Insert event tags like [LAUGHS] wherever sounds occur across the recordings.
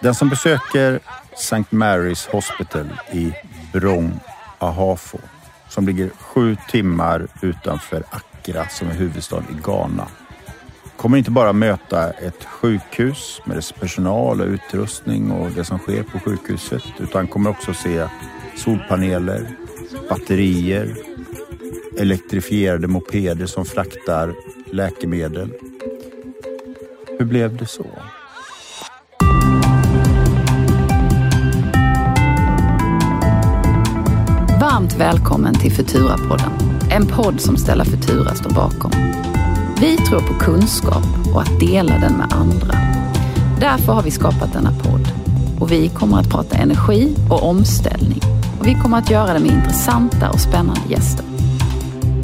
Den som besöker St. Mary's Hospital i Brong Ahafo som ligger sju timmar utanför Accra som är huvudstad i Ghana kommer inte bara möta ett sjukhus med dess personal och utrustning och det som sker på sjukhuset utan kommer också se solpaneler, batterier, elektrifierade mopeder som fraktar läkemedel. Hur blev det så? Varmt välkommen till Futura-podden. En podd som Stella Futura står bakom. Vi tror på kunskap och att dela den med andra. Därför har vi skapat denna podd. Och vi kommer att prata energi och omställning. Och vi kommer att göra det med intressanta och spännande gäster.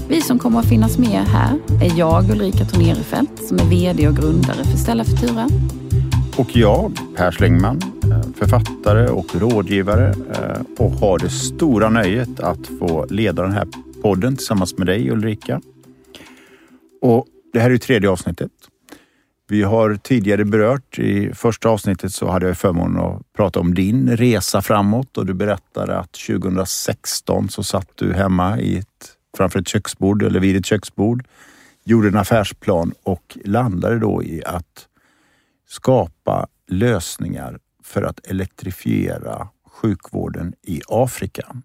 Vi som kommer att finnas med här är jag, Ulrika Tornerefelt, som är VD och grundare för Stella Futura. Och jag, Per Slingman, författare och rådgivare eh, och har det stora nöjet att få leda den här podden tillsammans med dig Ulrika. Och det här är tredje avsnittet. Vi har tidigare berört, i första avsnittet så hade jag förmånen att prata om din resa framåt och du berättade att 2016 så satt du hemma i ett, framför ett köksbord eller vid ett köksbord, gjorde en affärsplan och landade då i att skapa lösningar för att elektrifiera sjukvården i Afrika.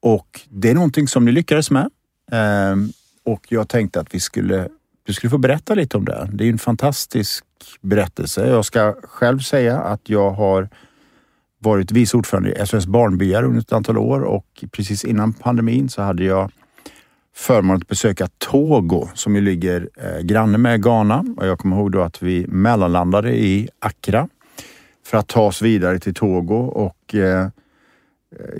Och det är någonting som ni lyckades med. Ehm, och jag tänkte att vi skulle, du skulle få berätta lite om det. Det är en fantastisk berättelse. Jag ska själv säga att jag har varit vice ordförande i SOS Barnbyar under ett antal år och precis innan pandemin så hade jag förmånen att besöka Togo som ju ligger eh, granne med Ghana. Och jag kommer ihåg då att vi mellanlandade i Accra för att ta oss vidare till Togo och eh,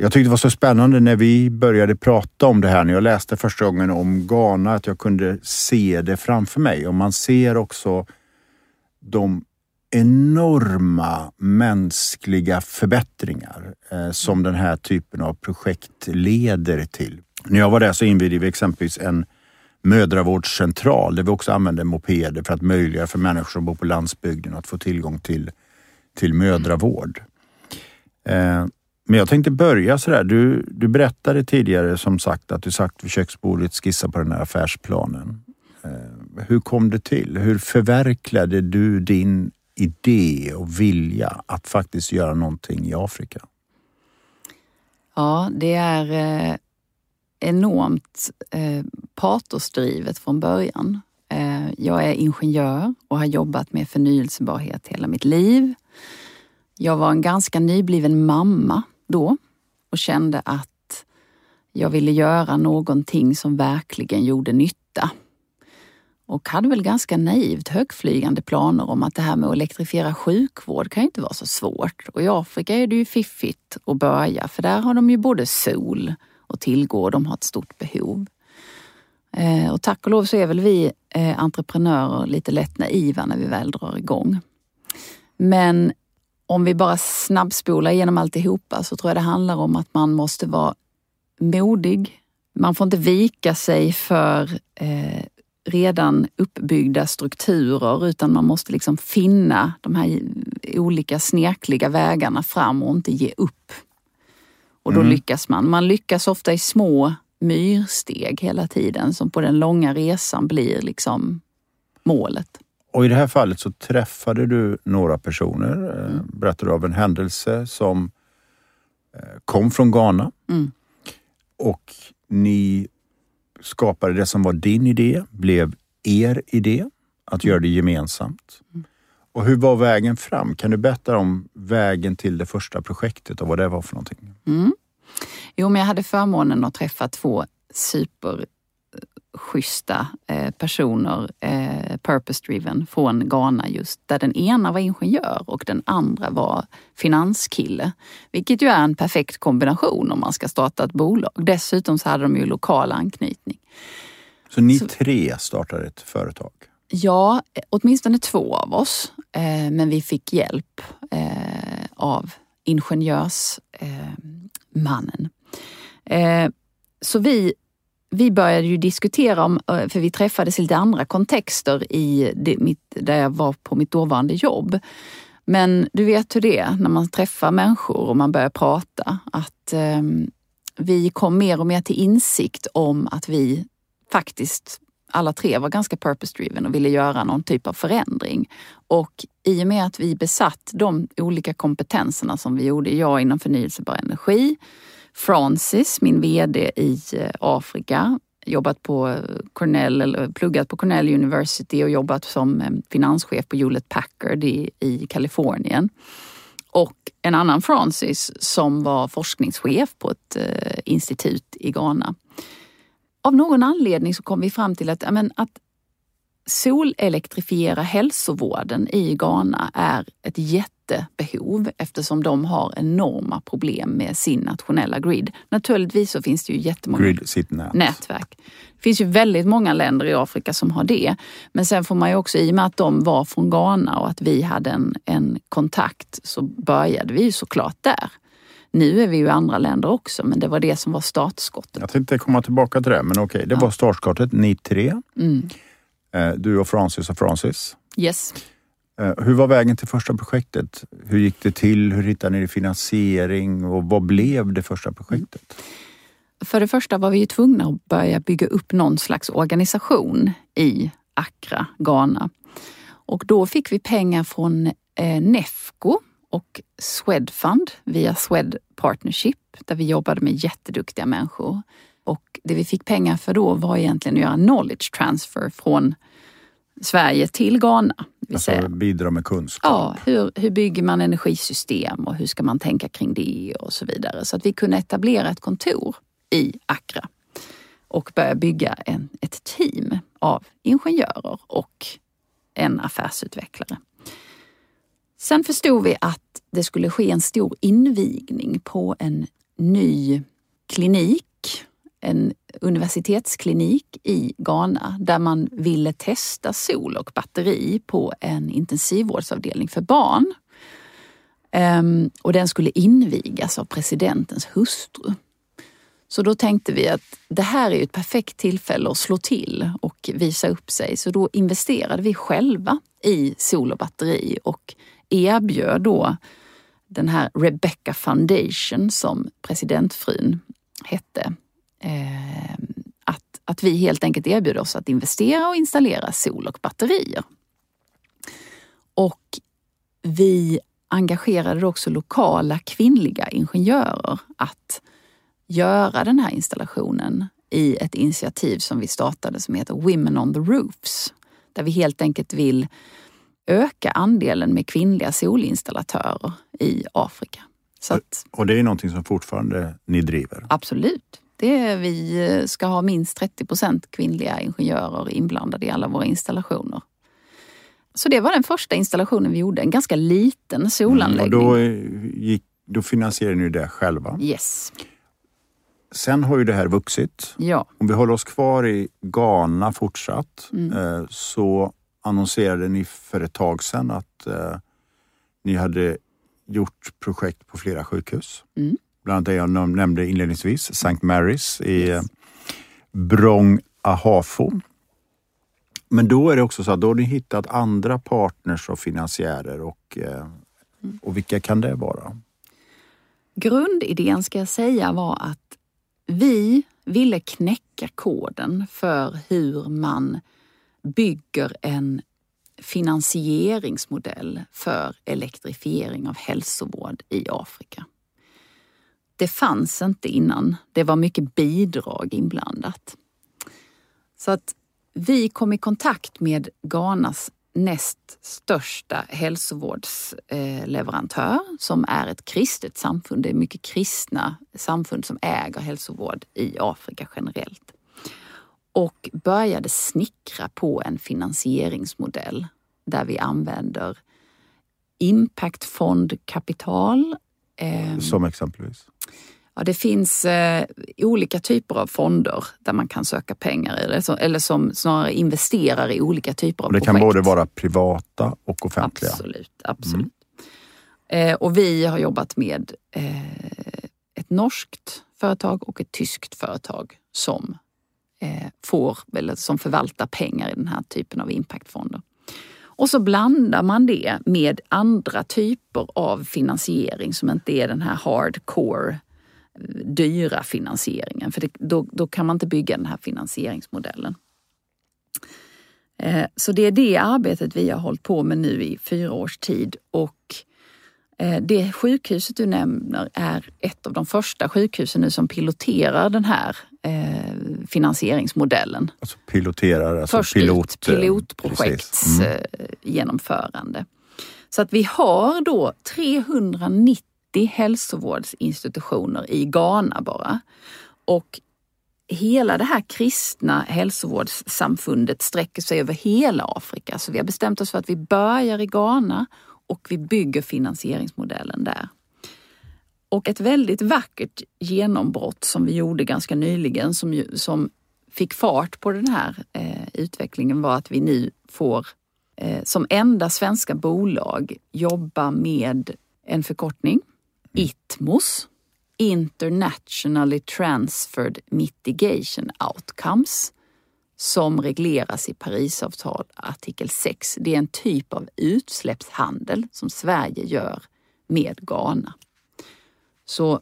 jag tyckte det var så spännande när vi började prata om det här, när jag läste första gången om Ghana, att jag kunde se det framför mig. Och man ser också de enorma mänskliga förbättringar eh, som den här typen av projekt leder till. När jag var där så invigde vi exempelvis en mödravårdscentral där vi också använde mopeder för att möjliggöra för människor som bor på landsbygden att få tillgång till, till mödravård. Eh, men jag tänkte börja sådär. Du, du berättade tidigare som sagt att du satt vid köksbordet och skissade på den här affärsplanen. Eh, hur kom det till? Hur förverkligade du din idé och vilja att faktiskt göra någonting i Afrika? Ja, det är eh, enormt eh, patosdrivet från början. Eh, jag är ingenjör och har jobbat med förnyelsebarhet hela mitt liv. Jag var en ganska nybliven mamma då och kände att jag ville göra någonting som verkligen gjorde nytta. Och hade väl ganska naivt högflygande planer om att det här med att elektrifiera sjukvård kan ju inte vara så svårt. Och i Afrika är det ju fiffigt att börja för där har de ju både sol och tillgå och de har ett stort behov. Eh, och tack och lov så är väl vi eh, entreprenörer lite lätt naiva när vi väl drar igång. Men om vi bara snabbspolar igenom alltihopa så tror jag det handlar om att man måste vara modig. Man får inte vika sig för eh, redan uppbyggda strukturer utan man måste liksom finna de här olika snirkliga vägarna fram och inte ge upp. Och då mm. lyckas man. Man lyckas ofta i små myrsteg hela tiden som på den långa resan blir liksom målet. Och i det här fallet så träffade du några personer, eh, mm. berättade av en händelse som eh, kom från Ghana. Mm. Och ni skapade det som var din idé, blev er idé, att göra det gemensamt. Mm. Och hur var vägen fram? Kan du berätta om vägen till det första projektet och vad det var för någonting? Mm. Jo, men jag hade förmånen att träffa två super schyssta eh, personer, eh, purpose-driven, från Ghana just. Där den ena var ingenjör och den andra var finanskille. Vilket ju är en perfekt kombination om man ska starta ett bolag. Dessutom så hade de ju lokal anknytning. Så ni så, tre startade ett företag? Ja, åtminstone två av oss. Eh, men vi fick hjälp eh, av ingenjörsmannen. Eh, så vi vi började ju diskutera om, eh, för vi träffades i lite andra kontexter i det, mitt, där jag var på mitt dåvarande jobb. Men du vet hur det är när man träffar människor och man börjar prata. Att eh, vi kom mer och mer till insikt om att vi faktiskt alla tre var ganska purpose-driven och ville göra någon typ av förändring. Och i och med att vi besatt de olika kompetenserna som vi gjorde, jag inom förnyelsebar energi, Francis, min VD i eh, Afrika, jobbat på eh, Cornell, eller eh, pluggat på Cornell University och jobbat som finanschef på Hewlett Packard i, i Kalifornien. Och en annan Francis som var forskningschef på ett eh, institut i Ghana. Av någon anledning så kom vi fram till att, men, att solelektrifiera hälsovården i Ghana är ett jättebehov eftersom de har enorma problem med sin nationella grid. Naturligtvis så finns det ju jättemånga Grid, nätverk. Det finns ju väldigt många länder i Afrika som har det. Men sen får man ju också, i och med att de var från Ghana och att vi hade en, en kontakt så började vi ju såklart där. Nu är vi ju i andra länder också, men det var det som var startskottet. Jag tänkte komma tillbaka till det, men okej, det var startskottet, ni tre. Mm. Eh, Du och Francis och Francis. Yes. Eh, Hur var vägen till första projektet? Hur gick det till? Hur hittade ni finansiering och vad blev det första projektet? För det första var vi ju tvungna att börja bygga upp någon slags organisation i Accra, Ghana. Och då fick vi pengar från eh, Nefco och Swedfund via Swed Partnership där vi jobbade med jätteduktiga människor. Och det vi fick pengar för då var egentligen att göra knowledge transfer från Sverige till Ghana. Alltså bidra med kunskap. Ja, hur, hur bygger man energisystem och hur ska man tänka kring det och så vidare. Så att vi kunde etablera ett kontor i Accra och börja bygga en, ett team av ingenjörer och en affärsutvecklare. Sen förstod vi att det skulle ske en stor invigning på en ny klinik, en universitetsklinik i Ghana där man ville testa sol och batteri på en intensivvårdsavdelning för barn. Ehm, och den skulle invigas av presidentens hustru. Så då tänkte vi att det här är ju ett perfekt tillfälle att slå till och visa upp sig. Så då investerade vi själva i sol och batteri och erbjöd då den här Rebecca Foundation som presidentfrun hette. Eh, att, att vi helt enkelt erbjöd oss att investera och installera sol och batterier. Och vi engagerade också lokala kvinnliga ingenjörer att göra den här installationen i ett initiativ som vi startade som heter Women on the Roofs. Där vi helt enkelt vill öka andelen med kvinnliga solinstallatörer i Afrika. Att, Och det är någonting som fortfarande ni driver? absolut. Det är, vi ska ha minst 30 procent kvinnliga ingenjörer inblandade i alla våra installationer. Så det var den första installationen vi gjorde. En ganska liten Mm, och solanläggning. då, eh, gick, då finansierar ni det själva. Yes, Sen har ju det här vuxit. ja. Om vi håller oss kvar i Ghana fortsatt Mm. eh, så annonserade ni för ett tag sedan att eh, ni hade gjort projekt på flera sjukhus. Mm. Bland annat det jag nämnde inledningsvis, St. Mary's i yes. Brong Ahafo. Men då är det också så att då har ni hittat andra partners och finansiärer och, eh, Mm. och vilka kan det vara? Grundidén ska jag säga var att vi ville knäcka koden för hur man bygger en finansieringsmodell för elektrifiering av hälsovård i Afrika. Det fanns inte innan. Det var mycket bidrag inblandat. Så att vi kom i kontakt med Ghanas näst största hälsovårdsleverantör som är ett kristet samfund. Det är mycket kristna samfund som äger hälsovård i Afrika generellt. Och började snickra på en finansieringsmodell där vi använder impactfondkapital. Eh, som exempelvis? Ja, det finns eh, olika typer av fonder där man kan söka pengar eller, så, eller som snarare investerar i olika typer av Och det projekt. kan både vara privata och offentliga. Absolut, absolut. Eh, och vi har jobbat med eh, ett norskt företag och ett tyskt företag som eh, får, eller som förvaltar pengar i den här typen av impactfonder. Och så blandar man det med andra typer av finansiering som inte är den här hardcore dyra finansieringen. För det, då, då kan man inte bygga den här finansieringsmodellen. Eh, så det är det arbetet vi har hållit på med nu i fyra års tid och eh, det sjukhuset du nämner är ett av de första sjukhusen nu som piloterar den här eh, finansieringsmodellen. Alltså piloterar, alltså Först pilot, ut pilotprojekts Mm. genomförande. Så att vi har då 390 hälsovårdsinstitutioner i Ghana bara. Och hela det här kristna hälsovårdssamfundet sträcker sig över hela Afrika. Så vi har bestämt oss för att vi börjar i Ghana och vi bygger finansieringsmodellen där. Och ett väldigt vackert genombrott som vi gjorde ganska nyligen som, ju, som fick fart på den här eh, utvecklingen var att vi nu får eh, som enda svenska bolag jobba med en förkortning, ITMOS, Internationally Transferred Mitigation Outcomes, som regleras i Parisavtal artikel 6. Det är en typ av utsläppshandel som Sverige gör med Ghana. Så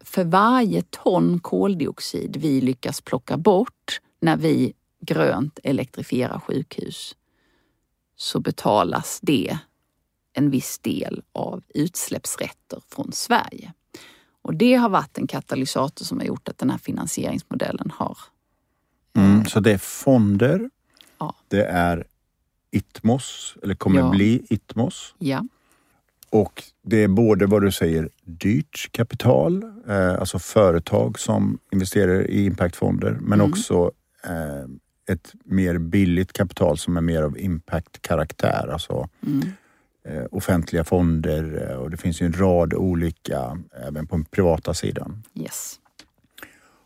för varje ton koldioxid vi lyckas plocka bort när vi grönt elektrifierar sjukhus så betalas det en viss del av utsläppsrätter från Sverige. Och det har varit en katalysator som har gjort att den här finansieringsmodellen har... Mm, så det är fonder, Ja. det är ITMOS, eller kommer Ja. bli ITMOS. Ja, Och det är både vad du säger dyrt kapital, eh, alltså företag som investerar i impactfonder, men Mm. också eh, ett mer billigt kapital som är mer av impact-karaktär. Alltså mm. Eh, offentliga fonder eh, och det finns ju en rad olika, även på den privata sidan. yes.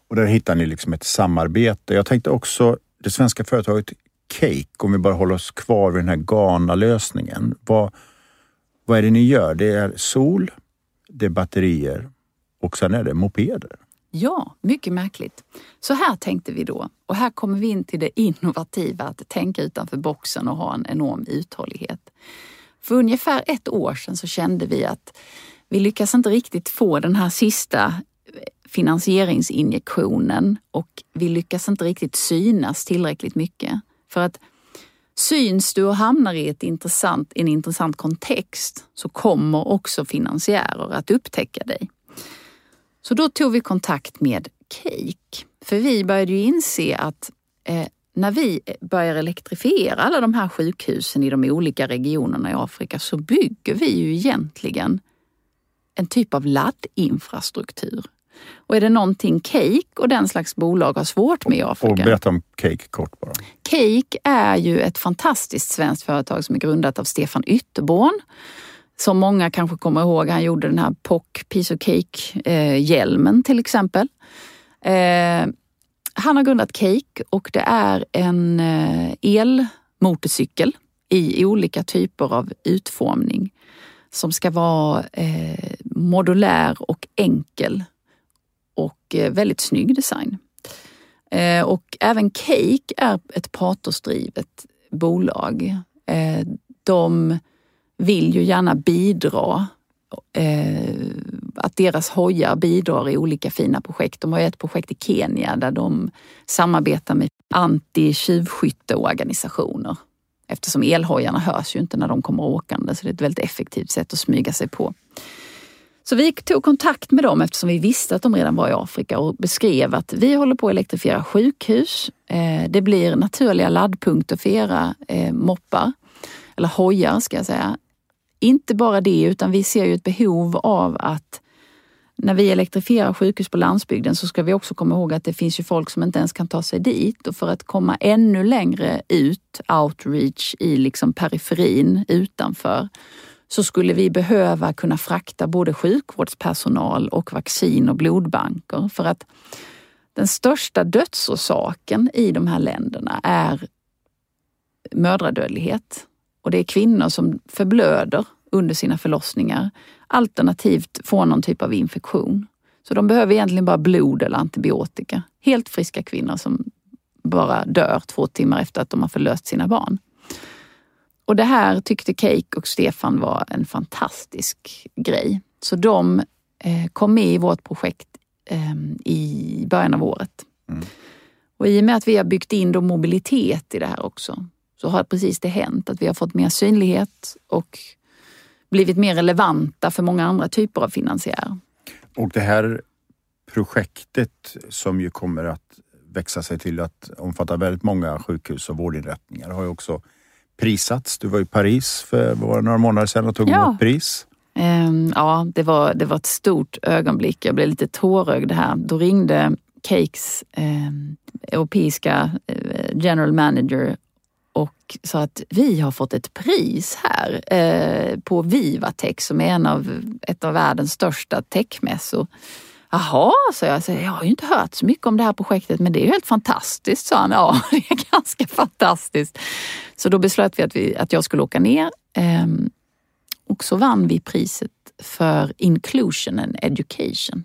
Och där hittar ni liksom ett samarbete. Jag tänkte också det svenska företaget Cake, om vi bara håller oss kvar vid den här Ghana-lösningen. Vad, vad är det ni gör? Det är sol, det är batterier och sen är det mopeder. Ja, mycket märkligt. Så här tänkte vi då. Och här kommer vi in till det innovativa, att tänka utanför boxen och ha en enorm uthållighet. För ungefär ett år sedan så kände vi att vi lyckas inte riktigt få den här sista finansieringsinjektionen och vi lyckas inte riktigt synas tillräckligt mycket. För att syns du och hamnar i ett intressant, en intressant kontext så kommer också finansiärer att upptäcka dig. Så då tog vi kontakt med Cake. För vi började ju inse att eh, när vi börjar elektrifiera alla de här sjukhusen i de olika regionerna i Afrika så bygger vi ju egentligen en typ av laddinfrastruktur. Och är det någonting Cake och den slags bolag har svårt med i Och Afrika? berätta om Cake kort bara. Cake är ju ett fantastiskt svenskt företag som är grundat av Stefan Ytterborn. Som många kanske kommer ihåg, han gjorde den här POC Piece of Cake-hjälmen till exempel. Han har grundat Cake och det är en eh, elmotorcykel i olika typer av utformning som ska vara eh, modulär och enkel och eh, väldigt snygg design. Eh, och även Cake är ett patosdrivet bolag. Eh, de vill ju gärna bidra, eh, att deras hojar bidrar i olika fina projekt. De har ju ett projekt i Kenya där de samarbetar med anti-tjuvskytteorganisationer. Eftersom elhojarna hörs ju inte när de kommer åkande så det är ett väldigt effektivt sätt att smyga sig på. Så vi tog kontakt med dem eftersom vi visste att de redan var i Afrika och beskrev att vi håller på att elektrifiera sjukhus. Eh, det blir naturliga laddpunkter för era eh, moppar, eller hojar ska jag säga. Inte bara det, utan vi ser ju ett behov av att när vi elektrifierar sjukhus på landsbygden så ska vi också komma ihåg att det finns ju folk som inte ens kan ta sig dit och för att komma ännu längre ut, outreach i liksom periferin utanför, så skulle vi behöva kunna frakta både sjukvårdspersonal och vaccin och blodbanker för att den största dödsorsaken i de här länderna är mödradödlighet. Och det är kvinnor som förblöder under sina förlossningar alternativt får någon typ av infektion. Så de behöver egentligen bara blod eller antibiotika. Helt friska kvinnor som bara dör två timmar efter att de har förlöst sina barn. och det här tyckte Cake och Stefan var en fantastisk grej. Så de eh, kom med i vårt projekt eh, i början av året. Mm. Och i och med att vi har byggt in då mobilitet i det här också så har precis det hänt att vi har fått mer synlighet och blivit mer relevanta för många andra typer av finansiärer. Och det här projektet som ju kommer att växa sig till att omfatta väldigt många sjukhus och vårdinrättningar har ju också prisats. Du var i Paris för var några månader sedan och tog ja. emot pris. Um, ja, det var, det var ett stort ögonblick. Jag blev lite tårögd här. Då ringde Cakes eh, europeiska eh, general manager och sa att vi har fått ett pris här eh, på Vivatech som är en av, ett av världens största techmässor. Jaha, sa jag. Jag har ju inte hört så mycket om det här projektet men det är ju helt fantastiskt, sa han. Ja, [LAUGHS] det är ganska fantastiskt. Så då beslöt vi att, vi, att jag skulle åka ner eh, och så vann vi priset för Inclusion and Education.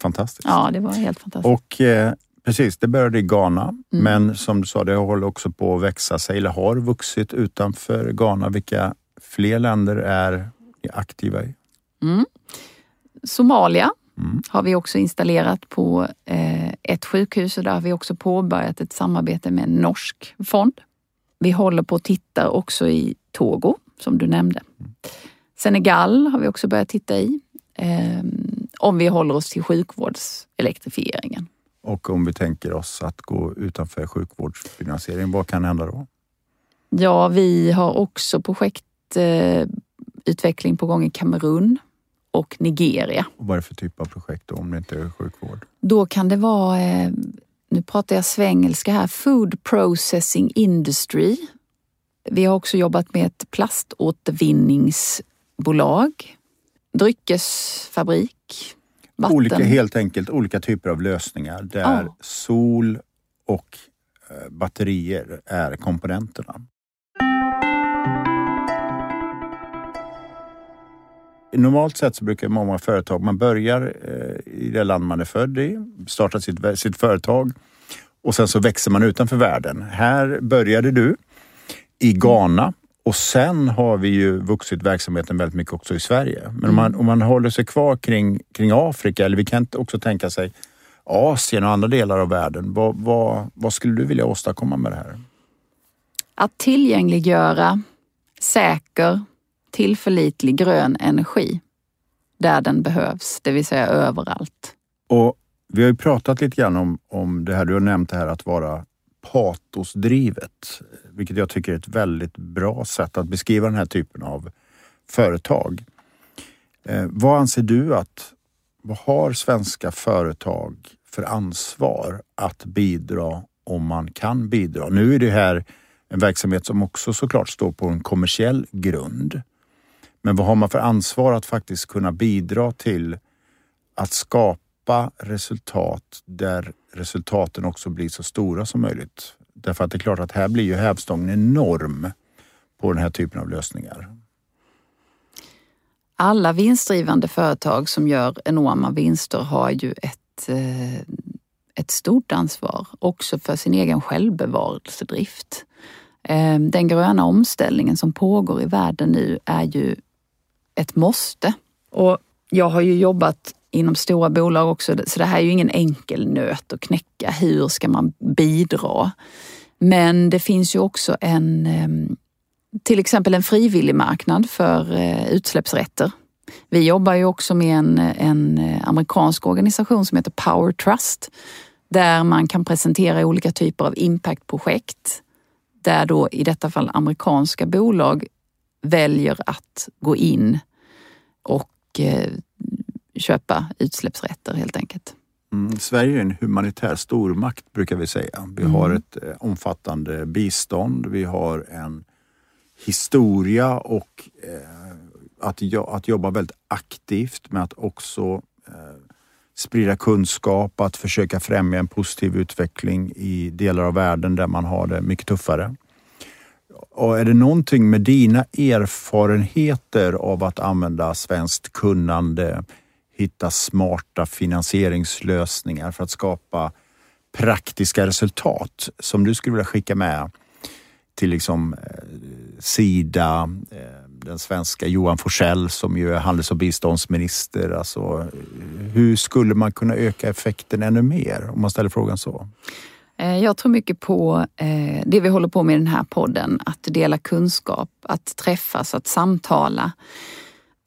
Fantastiskt. Ja, det var helt fantastiskt. Och eh, Precis, det började i Ghana, mm. men som du sa, det håller också på att växa sig, eller har vuxit utanför Ghana. Vilka fler länder är aktiva i? Mm. Somalia mm. har vi också installerat på eh, ett sjukhus och där har vi också påbörjat ett samarbete med en norsk fond. Vi håller på att titta också i Togo, som du nämnde. Mm. Senegal har vi också börjat titta i. Eh, om vi håller oss till sjukvårdselektrifieringen. Och om vi tänker oss att gå utanför sjukvårdsfinansiering, vad kan hända då? Ja, vi har också projektutveckling på gång i Kamerun och Nigeria. Och vad är det för typ av projekt då, om det inte är sjukvård? Då kan det vara, eh, nu pratar jag svengelska här, Food Processing Industry. Vi har också jobbat med ett plaståtervinningsbolag, dryckesfabrik, vatten. Olika, helt enkelt olika typer av lösningar där oh. sol och eh, batterier är komponenterna. Normalt sett så brukar många företag, man börjar eh, i det land man är född i, startar sitt, sitt företag och sen så växer man utanför världen. Här började du i Ghana och sen har vi ju vuxit verksamheten väldigt mycket också i Sverige. Men om, man, om man håller sig kvar kring, kring Afrika, eller vi kan också tänka sig Asien och andra delar av världen. Vad, vad, vad skulle du vilja åstadkomma med det här? Att tillgängliggöra säker, tillförlitlig grön energi där den behövs, det vill säga överallt. Och Vi har ju pratat lite grann om, om det här, du har nämnt det här att vara patosdrivet, vilket jag tycker är ett väldigt bra sätt att beskriva den här typen av företag. Eh, vad anser du att, vad har svenska företag för ansvar att bidra om man kan bidra? Nu är det här en verksamhet som också såklart står på en kommersiell grund. Men vad har man för ansvar att faktiskt kunna bidra till att skapa skapa resultat där resultaten också blir så stora som möjligt. Därför att det är klart att här blir ju hävstången enorm på den här typen av lösningar. Alla vinstdrivande företag som gör enorma vinster har ju ett, eh, ett stort ansvar också för sin egen självbevarelsedrift. Eh, den gröna omställningen som pågår i världen nu är ju ett måste. Och jag har ju jobbat inom stora bolag också. Så det här är ju ingen enkel nöt att knäcka. Hur ska man bidra? Men det finns ju också en, ehm, till exempel en frivillig marknad för eh, utsläppsrätter. Vi jobbar ju också med en, en eh, amerikansk organisation som heter Power Trust där man kan presentera olika typer av impactprojekt där då i detta fall amerikanska bolag väljer att gå in och eh, köpa utsläppsrätter helt enkelt. Mm, Sverige är en humanitär stormakt brukar vi säga. Vi mm. har ett eh, omfattande bistånd, vi har en historia och eh, att, att jobba väldigt aktivt med att också eh, sprida kunskap, att försöka främja en positiv utveckling i delar av världen där man har det mycket tuffare. Och är det någonting med dina erfarenheter av att använda svenskt kunnande hitta smarta finansieringslösningar för att skapa praktiska resultat som du skulle vilja skicka med till liksom eh, Sida, eh, den svenska Johan Forsell som ju är handels och biståndsminister. Alltså, hur skulle man kunna öka effekten ännu mer om man ställer frågan så? Eh, jag tror mycket på det vi håller på med i den här podden, att dela kunskap, att träffas, att samtala.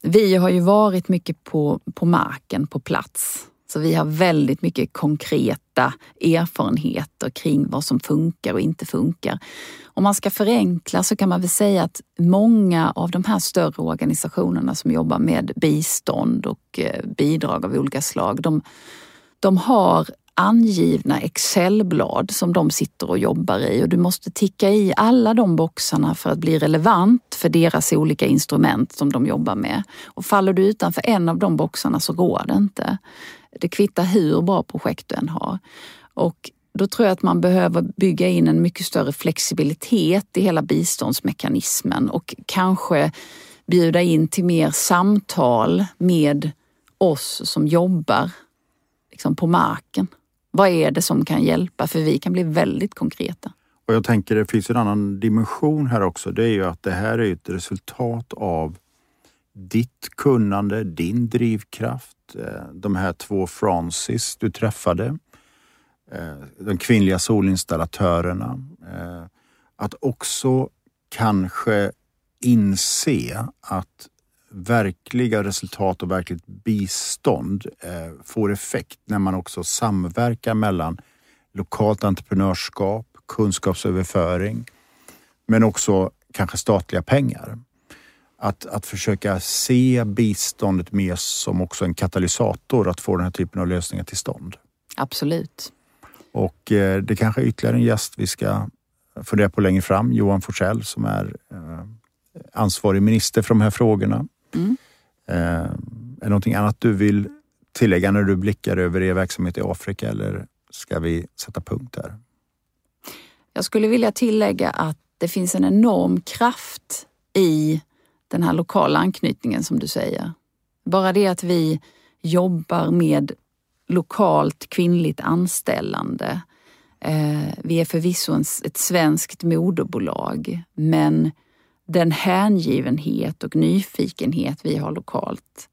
Vi har ju varit mycket på, på marken, på plats. Så vi har väldigt mycket konkreta erfarenheter kring vad som funkar och inte funkar. Om man ska förenkla så kan man väl säga att många av de här större organisationerna som jobbar med bistånd och eh, bidrag av olika slag, de, de har angivna Excelblad som de sitter och jobbar i och du måste ticka i alla de boxarna för att bli relevant för deras olika instrument som de jobbar med. Och faller du utanför en av de boxarna så går det inte. Det kvittar hur bra projekt du än har. Och då tror jag att man behöver bygga in en mycket större flexibilitet i hela biståndsmekanismen och kanske bjuda in till mer samtal med oss som jobbar liksom på marken. Vad är det som kan hjälpa? För vi kan bli väldigt konkreta. Och jag tänker det finns en annan dimension här också. Det är ju att det här är ett resultat av ditt kunnande, din drivkraft, eh, de här två Francis du träffade, eh, de kvinnliga solinstallatörerna. Eh, att också kanske inse att verkliga resultat och verkligt bistånd får effekt när man också samverkar mellan lokalt entreprenörskap, kunskapsöverföring, men också kanske statliga pengar att, att försöka se biståndet mer som också en katalysator att få den här typen av lösningar till stånd. Absolut. Och eh, det kanske är ytterligare en gäst vi ska fundera på längre fram. Johan Forsell som är eh, ansvarig minister för de här frågorna. Mm. Eh, är det någonting annat du vill tillägga när du blickar över er verksamhet i Afrika eller ska vi sätta punkt där? Jag skulle vilja tillägga att det finns en enorm kraft i den här lokala anknytningen som du säger. Bara det att vi jobbar med lokalt kvinnligt anställande. Eh, vi är förvisso ett svenskt moderbolag, men den hängivenhet och nyfikenhet vi har lokalt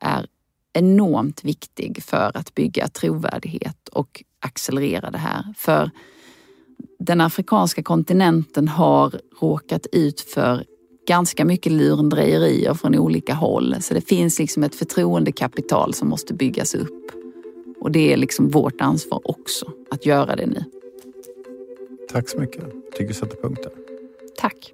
är enormt viktig för att bygga trovärdighet och accelerera det här. För den afrikanska kontinenten har råkat ut för ganska mycket lurendrejerier från olika håll. Så det finns liksom ett förtroendekapital som måste byggas upp. Och det är liksom vårt ansvar också att göra det nu. Tack så mycket. Tycker vi sätter punkt där. Tack.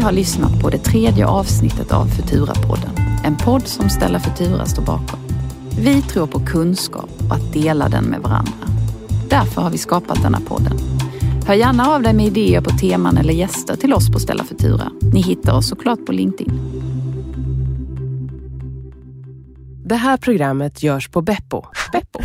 Ni har lyssnat på det tredje avsnittet av Futura-podden. En podd som Ställa Futura står bakom. Vi tror på kunskap och att dela den med varandra. Därför har vi skapat denna podden. Hör gärna av dig med idéer på teman eller gäster till oss på Ställa Futura. Ni hittar oss såklart på LinkedIn. Det här programmet görs på Beppo. Beppo.